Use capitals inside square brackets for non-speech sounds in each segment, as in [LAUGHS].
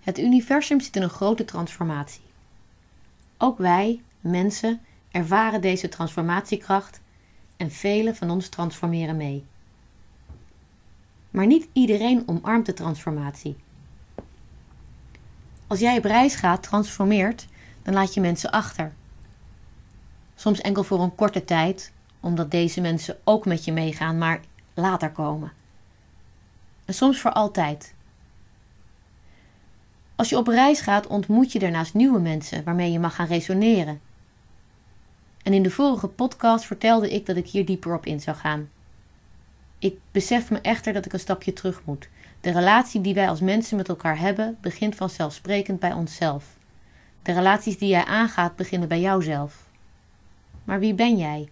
Het universum zit in een grote transformatie. Ook wij, mensen, ervaren deze transformatiekracht en velen van ons transformeren mee. Maar niet iedereen omarmt de transformatie. Als jij op reis gaat, transformeert, dan laat je mensen achter. Soms enkel voor een korte tijd, omdat deze mensen ook met je meegaan, maar later komen. En soms voor altijd. Als je op reis gaat, ontmoet je daarnaast nieuwe mensen waarmee je mag gaan resoneren. En in de vorige podcast vertelde ik dat ik hier dieper op in zou gaan. Ik besef me echter dat ik een stapje terug moet. De relatie die wij als mensen met elkaar hebben, begint vanzelfsprekend bij onszelf. De relaties die jij aangaat, beginnen bij jouzelf. Maar wie ben jij?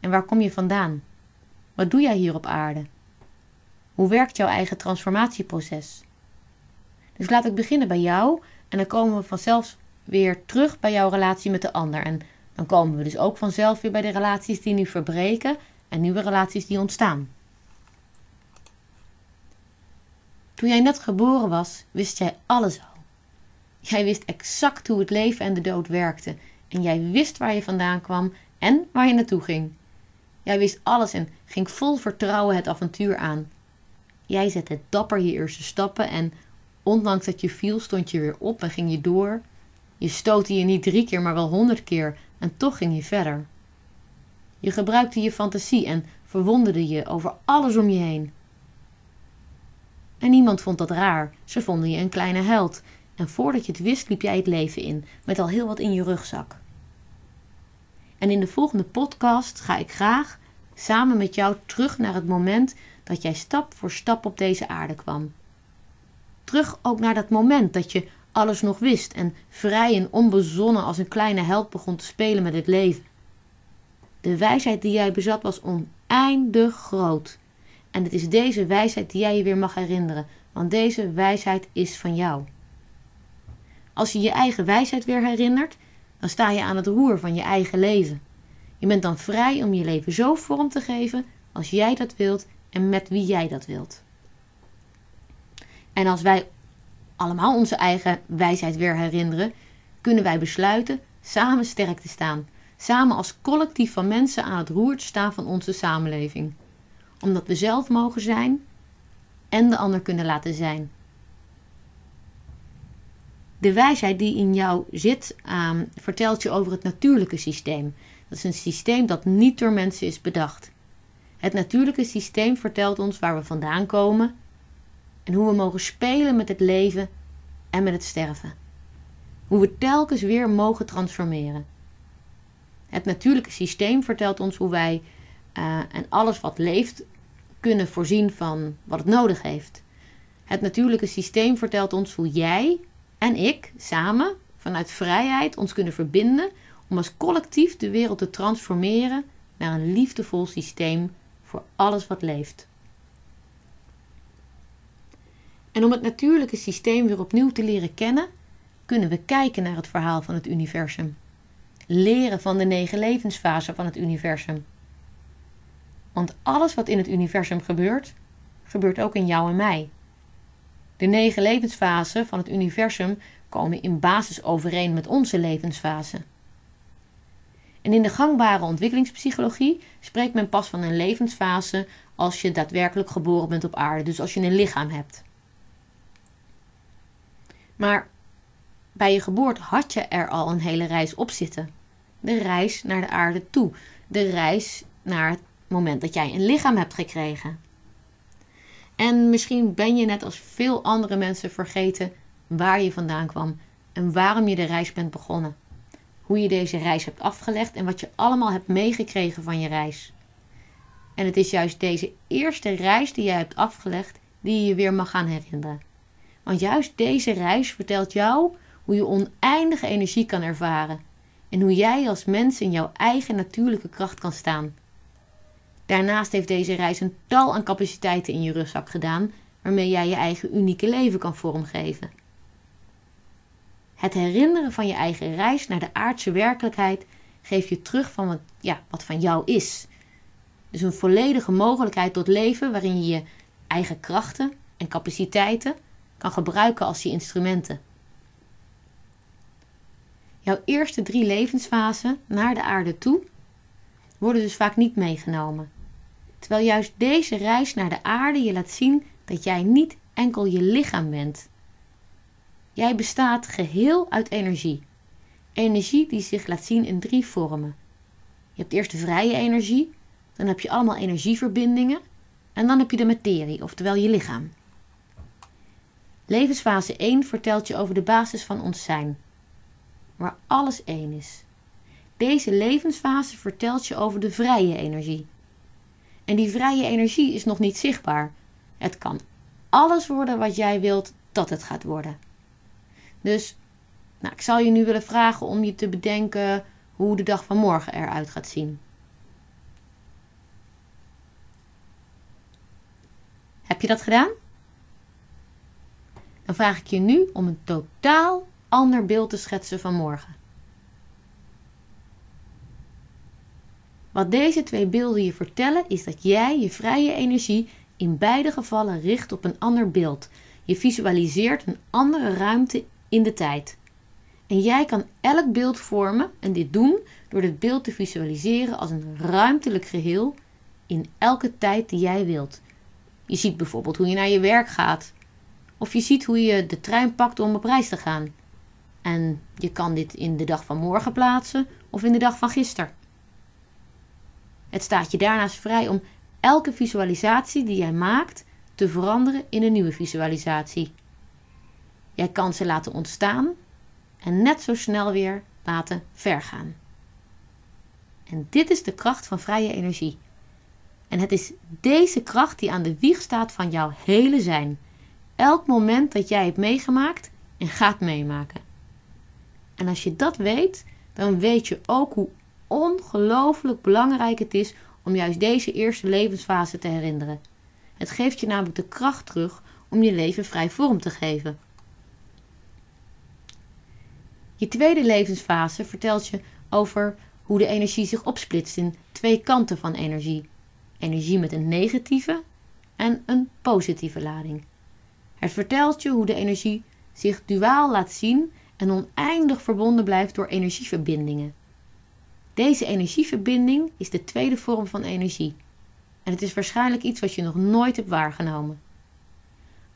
En waar kom je vandaan? Wat doe jij hier op aarde? Hoe werkt jouw eigen transformatieproces? Dus laat ik beginnen bij jou en dan komen we vanzelf weer terug bij jouw relatie met de ander. En dan komen we dus ook vanzelf weer bij de relaties die nu verbreken en nieuwe relaties die ontstaan. Toen jij net geboren was, wist jij alles al. Jij wist exact hoe het leven en de dood werkten. En jij wist waar je vandaan kwam en waar je naartoe ging. Jij wist alles en ging vol vertrouwen het avontuur aan. Jij zette dapper je eerste stappen en ondanks dat je viel, stond je weer op en ging je door. Je stootte je niet drie keer, maar wel honderd keer en toch ging je verder. Je gebruikte je fantasie en verwonderde je over alles om je heen. En niemand vond dat raar. Ze vonden je een kleine held. En voordat je het wist, liep jij het leven in, met al heel wat in je rugzak. En in de volgende podcast ga ik graag samen met jou terug naar het moment dat jij stap voor stap op deze aarde kwam. Terug ook naar dat moment dat je alles nog wist en vrij en onbezonnen als een kleine held begon te spelen met het leven. De wijsheid die jij bezat was oneindig groot. En het is deze wijsheid die jij je weer mag herinneren, want deze wijsheid is van jou. Als je je eigen wijsheid weer herinnert, dan sta je aan het roer van je eigen leven. Je bent dan vrij om je leven zo vorm te geven als jij dat wilt en met wie jij dat wilt. En als wij allemaal onze eigen wijsheid weer herinneren, kunnen wij besluiten samen sterk te staan, samen als collectief van mensen aan het roer te staan van onze samenleving omdat we zelf mogen zijn en de ander kunnen laten zijn. De wijsheid die in jou zit, uh, vertelt je over het natuurlijke systeem. Dat is een systeem dat niet door mensen is bedacht. Het natuurlijke systeem vertelt ons waar we vandaan komen en hoe we mogen spelen met het leven en met het sterven. Hoe we telkens weer mogen transformeren. Het natuurlijke systeem vertelt ons hoe wij uh, en alles wat leeft kunnen voorzien van wat het nodig heeft. Het natuurlijke systeem vertelt ons hoe jij en ik samen vanuit vrijheid ons kunnen verbinden om als collectief de wereld te transformeren naar een liefdevol systeem voor alles wat leeft. En om het natuurlijke systeem weer opnieuw te leren kennen, kunnen we kijken naar het verhaal van het universum. Leren van de negen levensfasen van het universum. Want alles wat in het universum gebeurt, gebeurt ook in jou en mij. De negen levensfasen van het universum komen in basis overeen met onze levensfase. En in de gangbare ontwikkelingspsychologie spreekt men pas van een levensfase als je daadwerkelijk geboren bent op aarde, dus als je een lichaam hebt. Maar bij je geboorte had je er al een hele reis op zitten. De reis naar de aarde toe, de reis naar het moment dat jij een lichaam hebt gekregen. En misschien ben je net als veel andere mensen vergeten waar je vandaan kwam en waarom je de reis bent begonnen. Hoe je deze reis hebt afgelegd en wat je allemaal hebt meegekregen van je reis. En het is juist deze eerste reis die jij hebt afgelegd die je je weer mag gaan herinneren. Want juist deze reis vertelt jou hoe je oneindige energie kan ervaren en hoe jij als mens in jouw eigen natuurlijke kracht kan staan. Daarnaast heeft deze reis een tal aan capaciteiten in je rugzak gedaan, waarmee jij je eigen unieke leven kan vormgeven. Het herinneren van je eigen reis naar de aardse werkelijkheid geeft je terug van wat, ja, wat van jou is. Dus een volledige mogelijkheid tot leven waarin je je eigen krachten en capaciteiten kan gebruiken als je instrumenten. Jouw eerste drie levensfasen naar de aarde toe worden dus vaak niet meegenomen. Terwijl juist deze reis naar de aarde je laat zien dat jij niet enkel je lichaam bent. Jij bestaat geheel uit energie. Energie die zich laat zien in drie vormen. Je hebt eerst de vrije energie, dan heb je allemaal energieverbindingen en dan heb je de materie, oftewel je lichaam. Levensfase 1 vertelt je over de basis van ons zijn, waar alles één is. Deze levensfase vertelt je over de vrije energie. En die vrije energie is nog niet zichtbaar. Het kan alles worden wat jij wilt dat het gaat worden. Dus nou, ik zal je nu willen vragen om je te bedenken hoe de dag van morgen eruit gaat zien. Heb je dat gedaan? Dan vraag ik je nu om een totaal ander beeld te schetsen van morgen. Wat deze twee beelden je vertellen is dat jij je vrije energie in beide gevallen richt op een ander beeld. Je visualiseert een andere ruimte in de tijd. En jij kan elk beeld vormen en dit doen door het beeld te visualiseren als een ruimtelijk geheel in elke tijd die jij wilt. Je ziet bijvoorbeeld hoe je naar je werk gaat. Of je ziet hoe je de trein pakt om op reis te gaan. En je kan dit in de dag van morgen plaatsen of in de dag van gisteren. Het staat je daarnaast vrij om elke visualisatie die jij maakt te veranderen in een nieuwe visualisatie. Jij kan ze laten ontstaan en net zo snel weer laten vergaan. En dit is de kracht van vrije energie. En het is deze kracht die aan de wieg staat van jouw hele zijn. Elk moment dat jij hebt meegemaakt en gaat meemaken. En als je dat weet, dan weet je ook hoe ongelooflijk belangrijk het is om juist deze eerste levensfase te herinneren. Het geeft je namelijk de kracht terug om je leven vrij vorm te geven. Je tweede levensfase vertelt je over hoe de energie zich opsplitst in twee kanten van energie: energie met een negatieve en een positieve lading. Het vertelt je hoe de energie zich duaal laat zien en oneindig verbonden blijft door energieverbindingen. Deze energieverbinding is de tweede vorm van energie. En het is waarschijnlijk iets wat je nog nooit hebt waargenomen.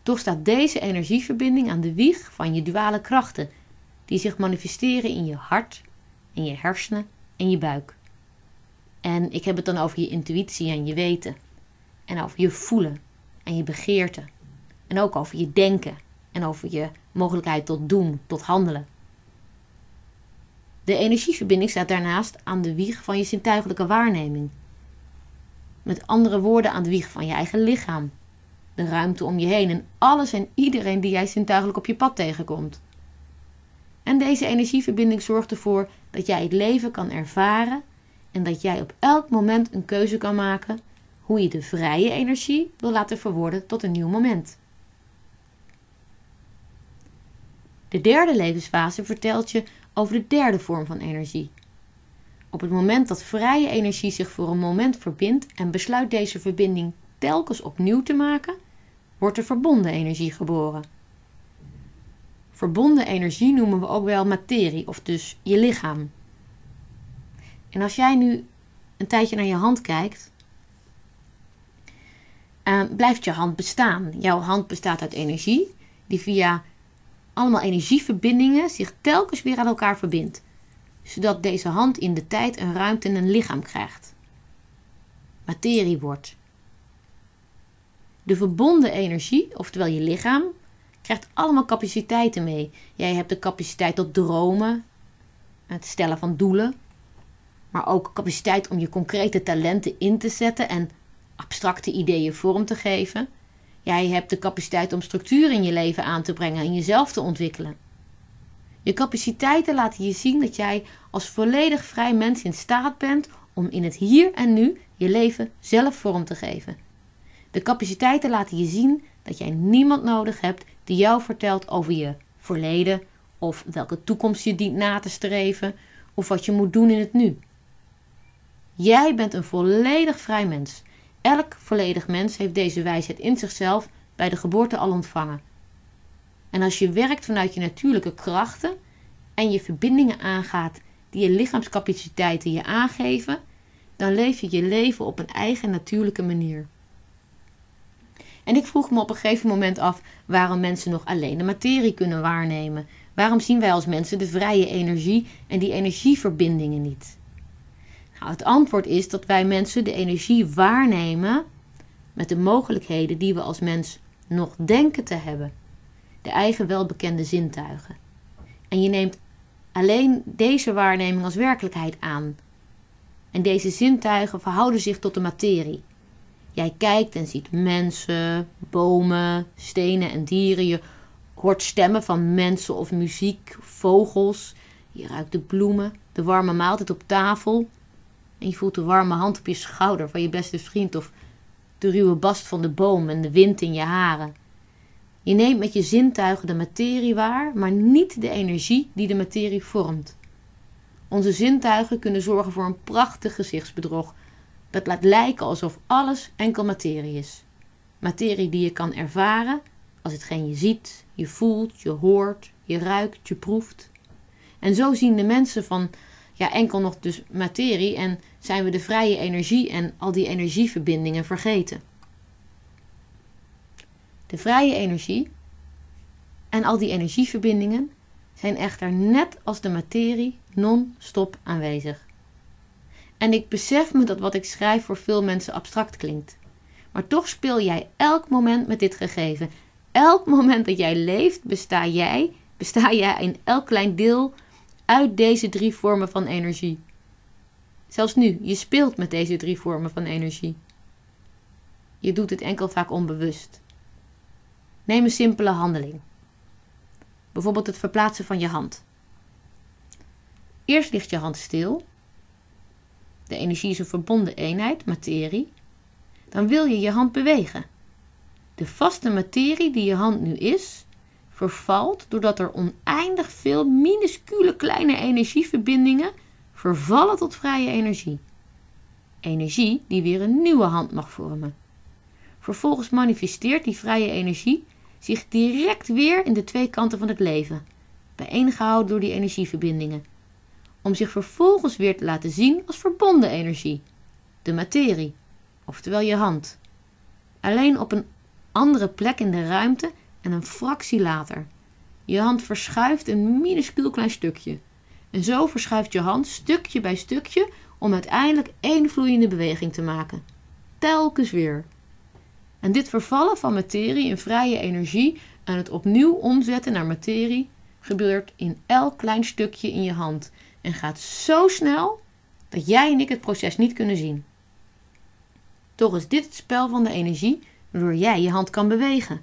Toch staat deze energieverbinding aan de wieg van je duale krachten, die zich manifesteren in je hart, in je hersenen en je buik. En ik heb het dan over je intuïtie en je weten, en over je voelen en je begeerte, en ook over je denken en over je mogelijkheid tot doen, tot handelen. De energieverbinding staat daarnaast aan de wieg van je zintuigelijke waarneming. Met andere woorden aan de wieg van je eigen lichaam. De ruimte om je heen en alles en iedereen die jij zintuigelijk op je pad tegenkomt. En deze energieverbinding zorgt ervoor dat jij het leven kan ervaren en dat jij op elk moment een keuze kan maken hoe je de vrije energie wil laten verwoorden tot een nieuw moment. De derde levensfase vertelt je over de derde vorm van energie. Op het moment dat vrije energie zich voor een moment verbindt en besluit deze verbinding telkens opnieuw te maken, wordt er verbonden energie geboren. Verbonden energie noemen we ook wel materie, of dus je lichaam. En als jij nu een tijdje naar je hand kijkt, uh, blijft je hand bestaan. Jouw hand bestaat uit energie, die via allemaal energieverbindingen zich telkens weer aan elkaar verbindt, zodat deze hand in de tijd een ruimte en een lichaam krijgt. Materie wordt. De verbonden energie, oftewel je lichaam, krijgt allemaal capaciteiten mee. Jij hebt de capaciteit tot dromen, het stellen van doelen, maar ook capaciteit om je concrete talenten in te zetten en abstracte ideeën vorm te geven. Jij hebt de capaciteit om structuur in je leven aan te brengen en jezelf te ontwikkelen. Je capaciteiten laten je zien dat jij als volledig vrij mens in staat bent om in het hier en nu je leven zelf vorm te geven. De capaciteiten laten je zien dat jij niemand nodig hebt die jou vertelt over je verleden of welke toekomst je dient na te streven of wat je moet doen in het nu. Jij bent een volledig vrij mens Elk volledig mens heeft deze wijsheid in zichzelf bij de geboorte al ontvangen. En als je werkt vanuit je natuurlijke krachten en je verbindingen aangaat die je lichaamscapaciteiten je aangeven, dan leef je je leven op een eigen natuurlijke manier. En ik vroeg me op een gegeven moment af waarom mensen nog alleen de materie kunnen waarnemen. Waarom zien wij als mensen de vrije energie en die energieverbindingen niet? Nou, het antwoord is dat wij mensen de energie waarnemen met de mogelijkheden die we als mens nog denken te hebben. De eigen welbekende zintuigen. En je neemt alleen deze waarneming als werkelijkheid aan. En deze zintuigen verhouden zich tot de materie. Jij kijkt en ziet mensen, bomen, stenen en dieren. Je hoort stemmen van mensen of muziek, vogels. Je ruikt de bloemen, de warme maaltijd op tafel. En je voelt de warme hand op je schouder van je beste vriend of de ruwe bast van de boom en de wind in je haren. Je neemt met je zintuigen de materie waar, maar niet de energie die de materie vormt. Onze zintuigen kunnen zorgen voor een prachtig gezichtsbedrog dat laat lijken alsof alles enkel materie is. Materie die je kan ervaren als hetgeen je ziet, je voelt, je hoort, je ruikt, je proeft. En zo zien de mensen van ja, enkel nog dus materie en zijn we de vrije energie en al die energieverbindingen vergeten. De vrije energie en al die energieverbindingen zijn echter net als de materie non-stop aanwezig. En ik besef me dat wat ik schrijf voor veel mensen abstract klinkt. Maar toch speel jij elk moment met dit gegeven. Elk moment dat jij leeft, besta jij, besta jij in elk klein deel uit deze drie vormen van energie. Zelfs nu, je speelt met deze drie vormen van energie. Je doet het enkel vaak onbewust. Neem een simpele handeling. Bijvoorbeeld het verplaatsen van je hand. Eerst ligt je hand stil. De energie is een verbonden eenheid, materie. Dan wil je je hand bewegen. De vaste materie die je hand nu is, vervalt doordat er oneindig veel minuscule kleine energieverbindingen vervallen tot vrije energie. Energie die weer een nieuwe hand mag vormen. Vervolgens manifesteert die vrije energie zich direct weer in de twee kanten van het leven, bijeengehouden door die energieverbindingen, om zich vervolgens weer te laten zien als verbonden energie, de materie, oftewel je hand. Alleen op een andere plek in de ruimte en een fractie later. Je hand verschuift een minuscuul klein stukje. En zo verschuift je hand stukje bij stukje om uiteindelijk één vloeiende beweging te maken. Telkens weer. En dit vervallen van materie in vrije energie en het opnieuw omzetten naar materie gebeurt in elk klein stukje in je hand en gaat zo snel dat jij en ik het proces niet kunnen zien. Toch is dit het spel van de energie waardoor jij je hand kan bewegen.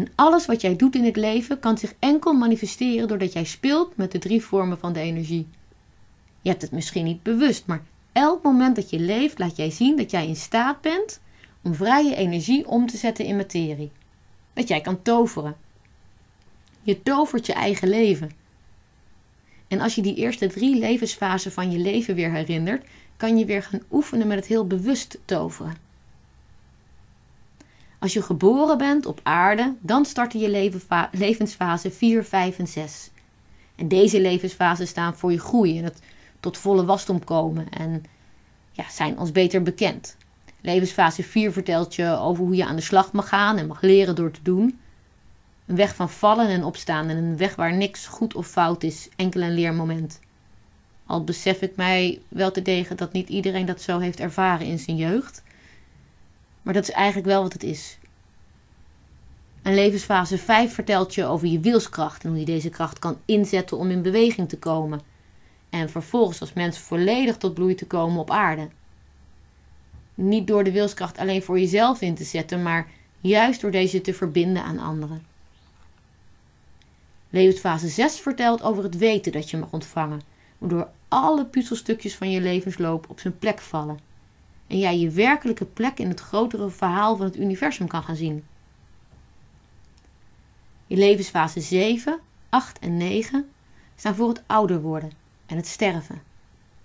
En alles wat jij doet in het leven kan zich enkel manifesteren doordat jij speelt met de drie vormen van de energie. Je hebt het misschien niet bewust, maar elk moment dat je leeft laat jij zien dat jij in staat bent om vrije energie om te zetten in materie. Dat jij kan toveren. Je tovert je eigen leven. En als je die eerste drie levensfasen van je leven weer herinnert, kan je weer gaan oefenen met het heel bewust toveren. Als je geboren bent op aarde, dan starten je levensfase 4, 5 en 6. En deze levensfasen staan voor je groei en het tot volle wasdom komen en ja, zijn ons beter bekend. Levensfase 4 vertelt je over hoe je aan de slag mag gaan en mag leren door te doen. Een weg van vallen en opstaan en een weg waar niks goed of fout is, enkel een leermoment. Al besef ik mij wel te degen dat niet iedereen dat zo heeft ervaren in zijn jeugd. Maar dat is eigenlijk wel wat het is. En levensfase 5 vertelt je over je wilskracht en hoe je deze kracht kan inzetten om in beweging te komen. En vervolgens als mens volledig tot bloei te komen op aarde. Niet door de wilskracht alleen voor jezelf in te zetten, maar juist door deze te verbinden aan anderen. Levensfase 6 vertelt over het weten dat je mag ontvangen, waardoor alle puzzelstukjes van je levensloop op zijn plek vallen en jij je werkelijke plek in het grotere verhaal van het universum kan gaan zien. Je levensfase 7, 8 en 9 staan voor het ouder worden en het sterven.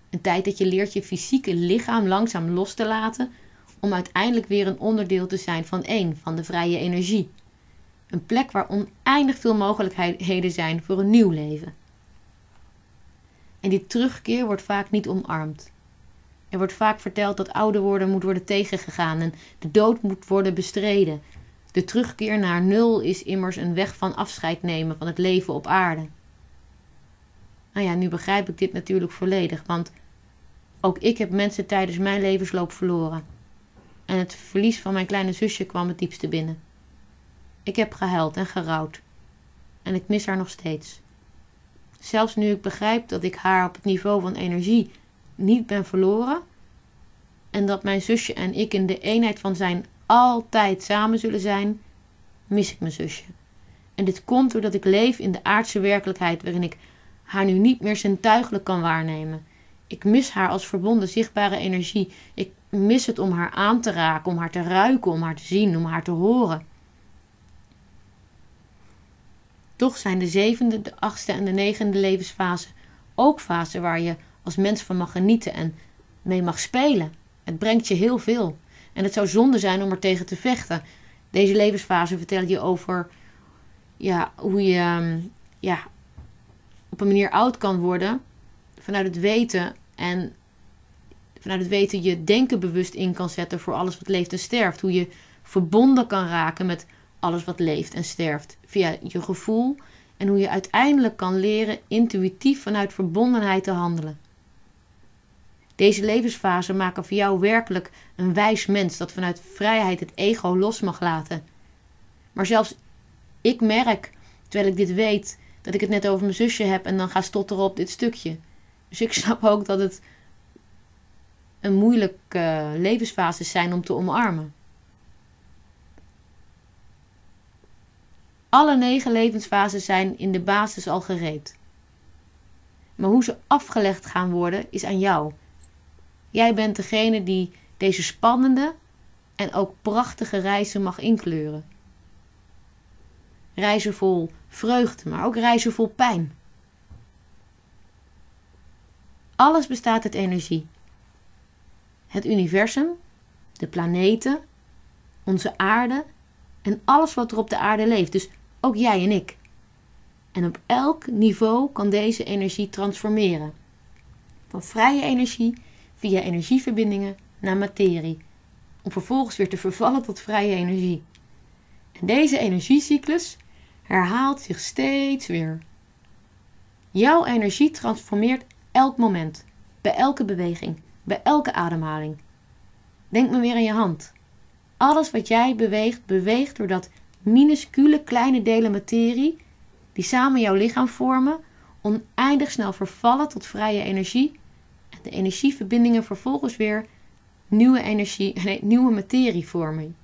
Een tijd dat je leert je fysieke lichaam langzaam los te laten om uiteindelijk weer een onderdeel te zijn van één, van de vrije energie, Een plek waar oneindig veel mogelijkheden zijn voor een nieuw leven. En die terugkeer wordt vaak niet omarmd. Er wordt vaak verteld dat ouder worden moet worden tegengegaan en de dood moet worden bestreden. De terugkeer naar nul is immers een weg van afscheid nemen van het leven op aarde. Nou ja, nu begrijp ik dit natuurlijk volledig, want ook ik heb mensen tijdens mijn levensloop verloren. En het verlies van mijn kleine zusje kwam het diepste binnen. Ik heb gehuild en gerouwd. En ik mis haar nog steeds. Zelfs nu ik begrijp dat ik haar op het niveau van energie niet ben verloren. En dat mijn zusje en ik in de eenheid van zijn altijd samen zullen zijn, mis ik mijn zusje. En dit komt doordat ik leef in de aardse werkelijkheid waarin ik haar nu niet meer zintuigelijk kan waarnemen. Ik mis haar als verbonden zichtbare energie. Ik mis het om haar aan te raken, om haar te ruiken, om haar te zien, om haar te horen. Toch zijn de zevende, de achtste en de negende levensfase ook fasen waar je als mens van mag genieten en mee mag spelen. Het brengt je heel veel. En het zou zonde zijn om er tegen te vechten. Deze levensfase vertelt je over ja, hoe je ehm, ja, op een manier oud kan worden vanuit het weten en vanuit het weten je denken bewust in kan zetten voor alles wat leeft en sterft. Hoe je verbonden kan raken met alles wat leeft en sterft via je gevoel en hoe je uiteindelijk kan leren intuïtief vanuit verbondenheid te handelen. Deze levensfase maken voor jou werkelijk een wijs mens dat vanuit vrijheid het ego los mag laten. Maar zelfs ik merk, terwijl ik dit weet, dat ik het net over mijn zusje heb en dan ga stotteren op dit stukje. Dus ik [LAUGHS] snap ook dat het een moeilijke levensfase zijn om te omarmen. Alle negen levensfases zijn in de basis al gereed. Maar hoe ze afgelegd gaan worden is aan jou. Jij bent degene die deze spannende en ook prachtige reizen mag inkleuren. Reizen vol vreugde, maar ook reizen vol pijn. Alles bestaat uit energie. Het universum, de planeten, onze aarde en alles wat er op de aarde leeft. Dus ook jij en ik. En op elk niveau kan deze energie transformeren. Van vrije energie via energieverbindingen naar materie, om vervolgens weer te vervallen tot vrije energie. En deze energiecyclus herhaalt zich steeds weer. Jouw energie transformeert elk moment, bij elke beweging, bij elke ademhaling. Denk maar weer aan je hand. Alles wat jij beweegt, beweegt doordat minuscule kleine delen materie, die samen jouw lichaam vormen, oneindig snel vervallen tot vrije energie de energieverbindingen vervolgens weer nieuwe energie, nee, nieuwe materie vormen.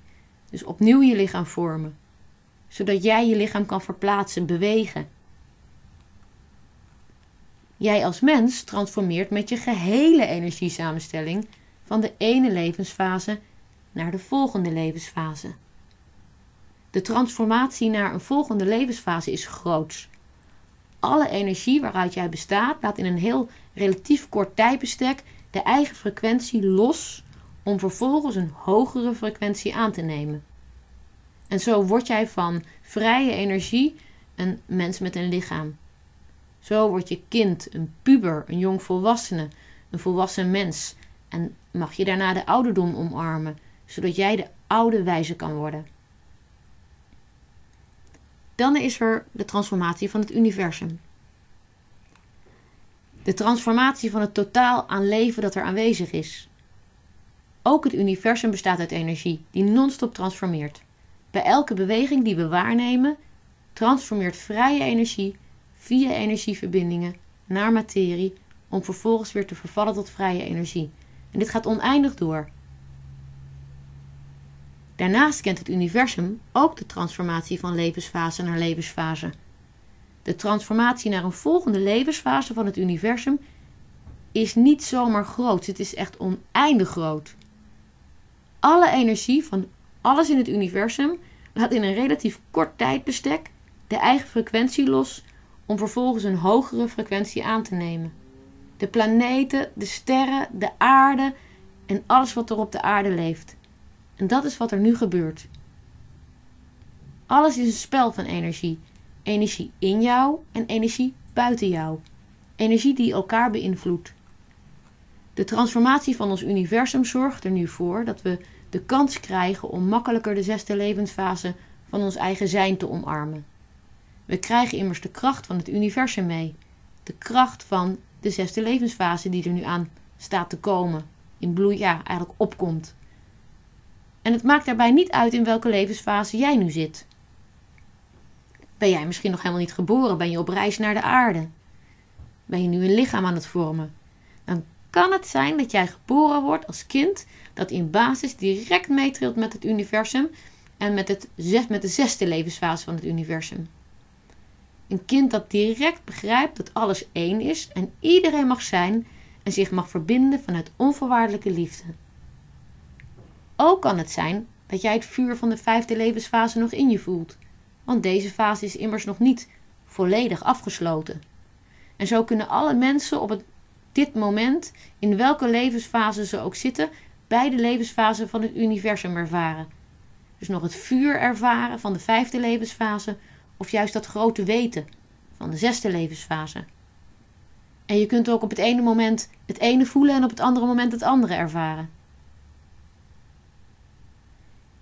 Dus opnieuw je lichaam vormen, zodat jij je lichaam kan verplaatsen, bewegen. Jij als mens transformeert met je gehele energiesamenstelling van de ene levensfase naar de volgende levensfase. De transformatie naar een volgende levensfase is groots. Alle energie waaruit jij bestaat laat in een heel relatief kort tijdbestek de eigen frequentie los om vervolgens een hogere frequentie aan te nemen. En zo word jij van vrije energie een mens met een lichaam. Zo word je kind, een puber, een jong volwassene, een volwassen mens en mag je daarna de ouderdom omarmen, zodat jij de oude wijze kan worden. Dan is er de transformatie van het universum. De transformatie van het totaal aan leven dat er aanwezig is. Ook het universum bestaat uit energie die non-stop transformeert. Bij elke beweging die we waarnemen, transformeert vrije energie via energieverbindingen naar materie om vervolgens weer te vervallen tot vrije energie. En dit gaat oneindig door. Daarnaast kent het universum ook de transformatie van levensfase naar levensfase. De transformatie naar een volgende levensfase van het universum is niet zomaar groot, het is echt oneindig groot. Alle energie van alles in het universum laat in een relatief kort tijdbestek de eigen frequentie los om vervolgens een hogere frequentie aan te nemen. De planeten, de sterren, de aarde en alles wat er op de aarde leeft. En dat is wat er nu gebeurt. Alles is een spel van energie. Energie in jou en energie buiten jou. Energie die elkaar beïnvloedt. De transformatie van ons universum zorgt er nu voor dat we de kans krijgen om makkelijker de zesde levensfase van ons eigen zijn te omarmen. We krijgen immers de kracht van het universum mee. De kracht van de zesde levensfase die er nu aan staat te komen. In bloei, ja, eigenlijk opkomt. En het maakt daarbij niet uit in welke levensfase jij nu zit. Ben jij misschien nog helemaal niet geboren? Ben je op reis naar de aarde? Ben je nu een lichaam aan het vormen? Dan kan het zijn dat jij geboren wordt als kind dat in basis direct meetrilt met het universum en met, het, met de zesde levensfase van het universum. Een kind dat direct begrijpt dat alles één is en iedereen mag zijn en zich mag verbinden vanuit onvoorwaardelijke liefde. Ook kan het zijn dat jij het vuur van de vijfde levensfase nog in je voelt, want deze fase is immers nog niet volledig afgesloten. En zo kunnen alle mensen op het, dit moment, in welke levensfase ze ook zitten, beide levensfasen van het universum ervaren. Dus nog het vuur ervaren van de vijfde levensfase, of juist dat grote weten van de zesde levensfase. En je kunt ook op het ene moment het ene voelen en op het andere moment het andere ervaren.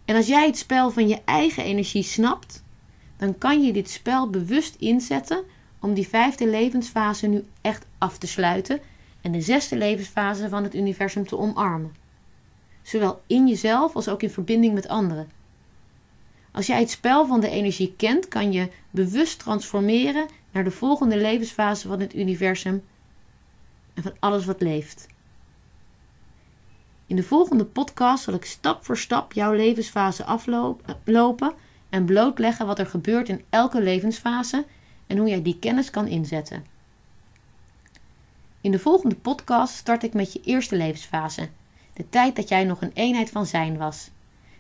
En als jij het spel van je eigen energie snapt, dan kan je dit spel bewust inzetten om die vijfde levensfase nu echt af te sluiten en de zesde levensfase van het universum te omarmen. Zowel in jezelf als ook in verbinding met anderen. Als jij het spel van de energie kent, kan je bewust transformeren naar de volgende levensfase van het universum en van alles wat leeft. In de volgende podcast zal ik stap voor stap jouw levensfase aflopen en blootleggen wat er gebeurt in elke levensfase en hoe jij die kennis kan inzetten. In de volgende podcast start ik met je eerste levensfase, de tijd dat jij nog een eenheid van zijn was.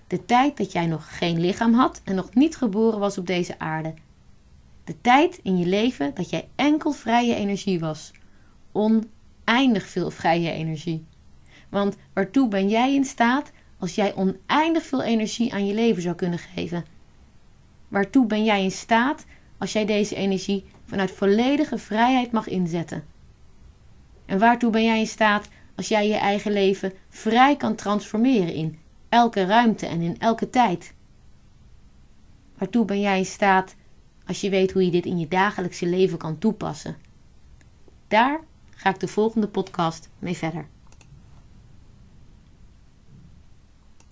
De tijd dat jij nog geen lichaam had en nog niet geboren was op deze aarde. De tijd in je leven dat jij enkel vrije energie was. Oneindig veel vrije energie. Want waartoe ben jij in staat als jij oneindig veel energie aan je leven zou kunnen geven? Waartoe ben jij in staat als jij deze energie vanuit volledige vrijheid mag inzetten? En waartoe ben jij in staat als jij je eigen leven vrij kan transformeren in elke ruimte en in elke tijd? Waartoe ben jij in staat als je weet hoe je dit in je dagelijkse leven kan toepassen? Daar ga ik de volgende podcast mee verder.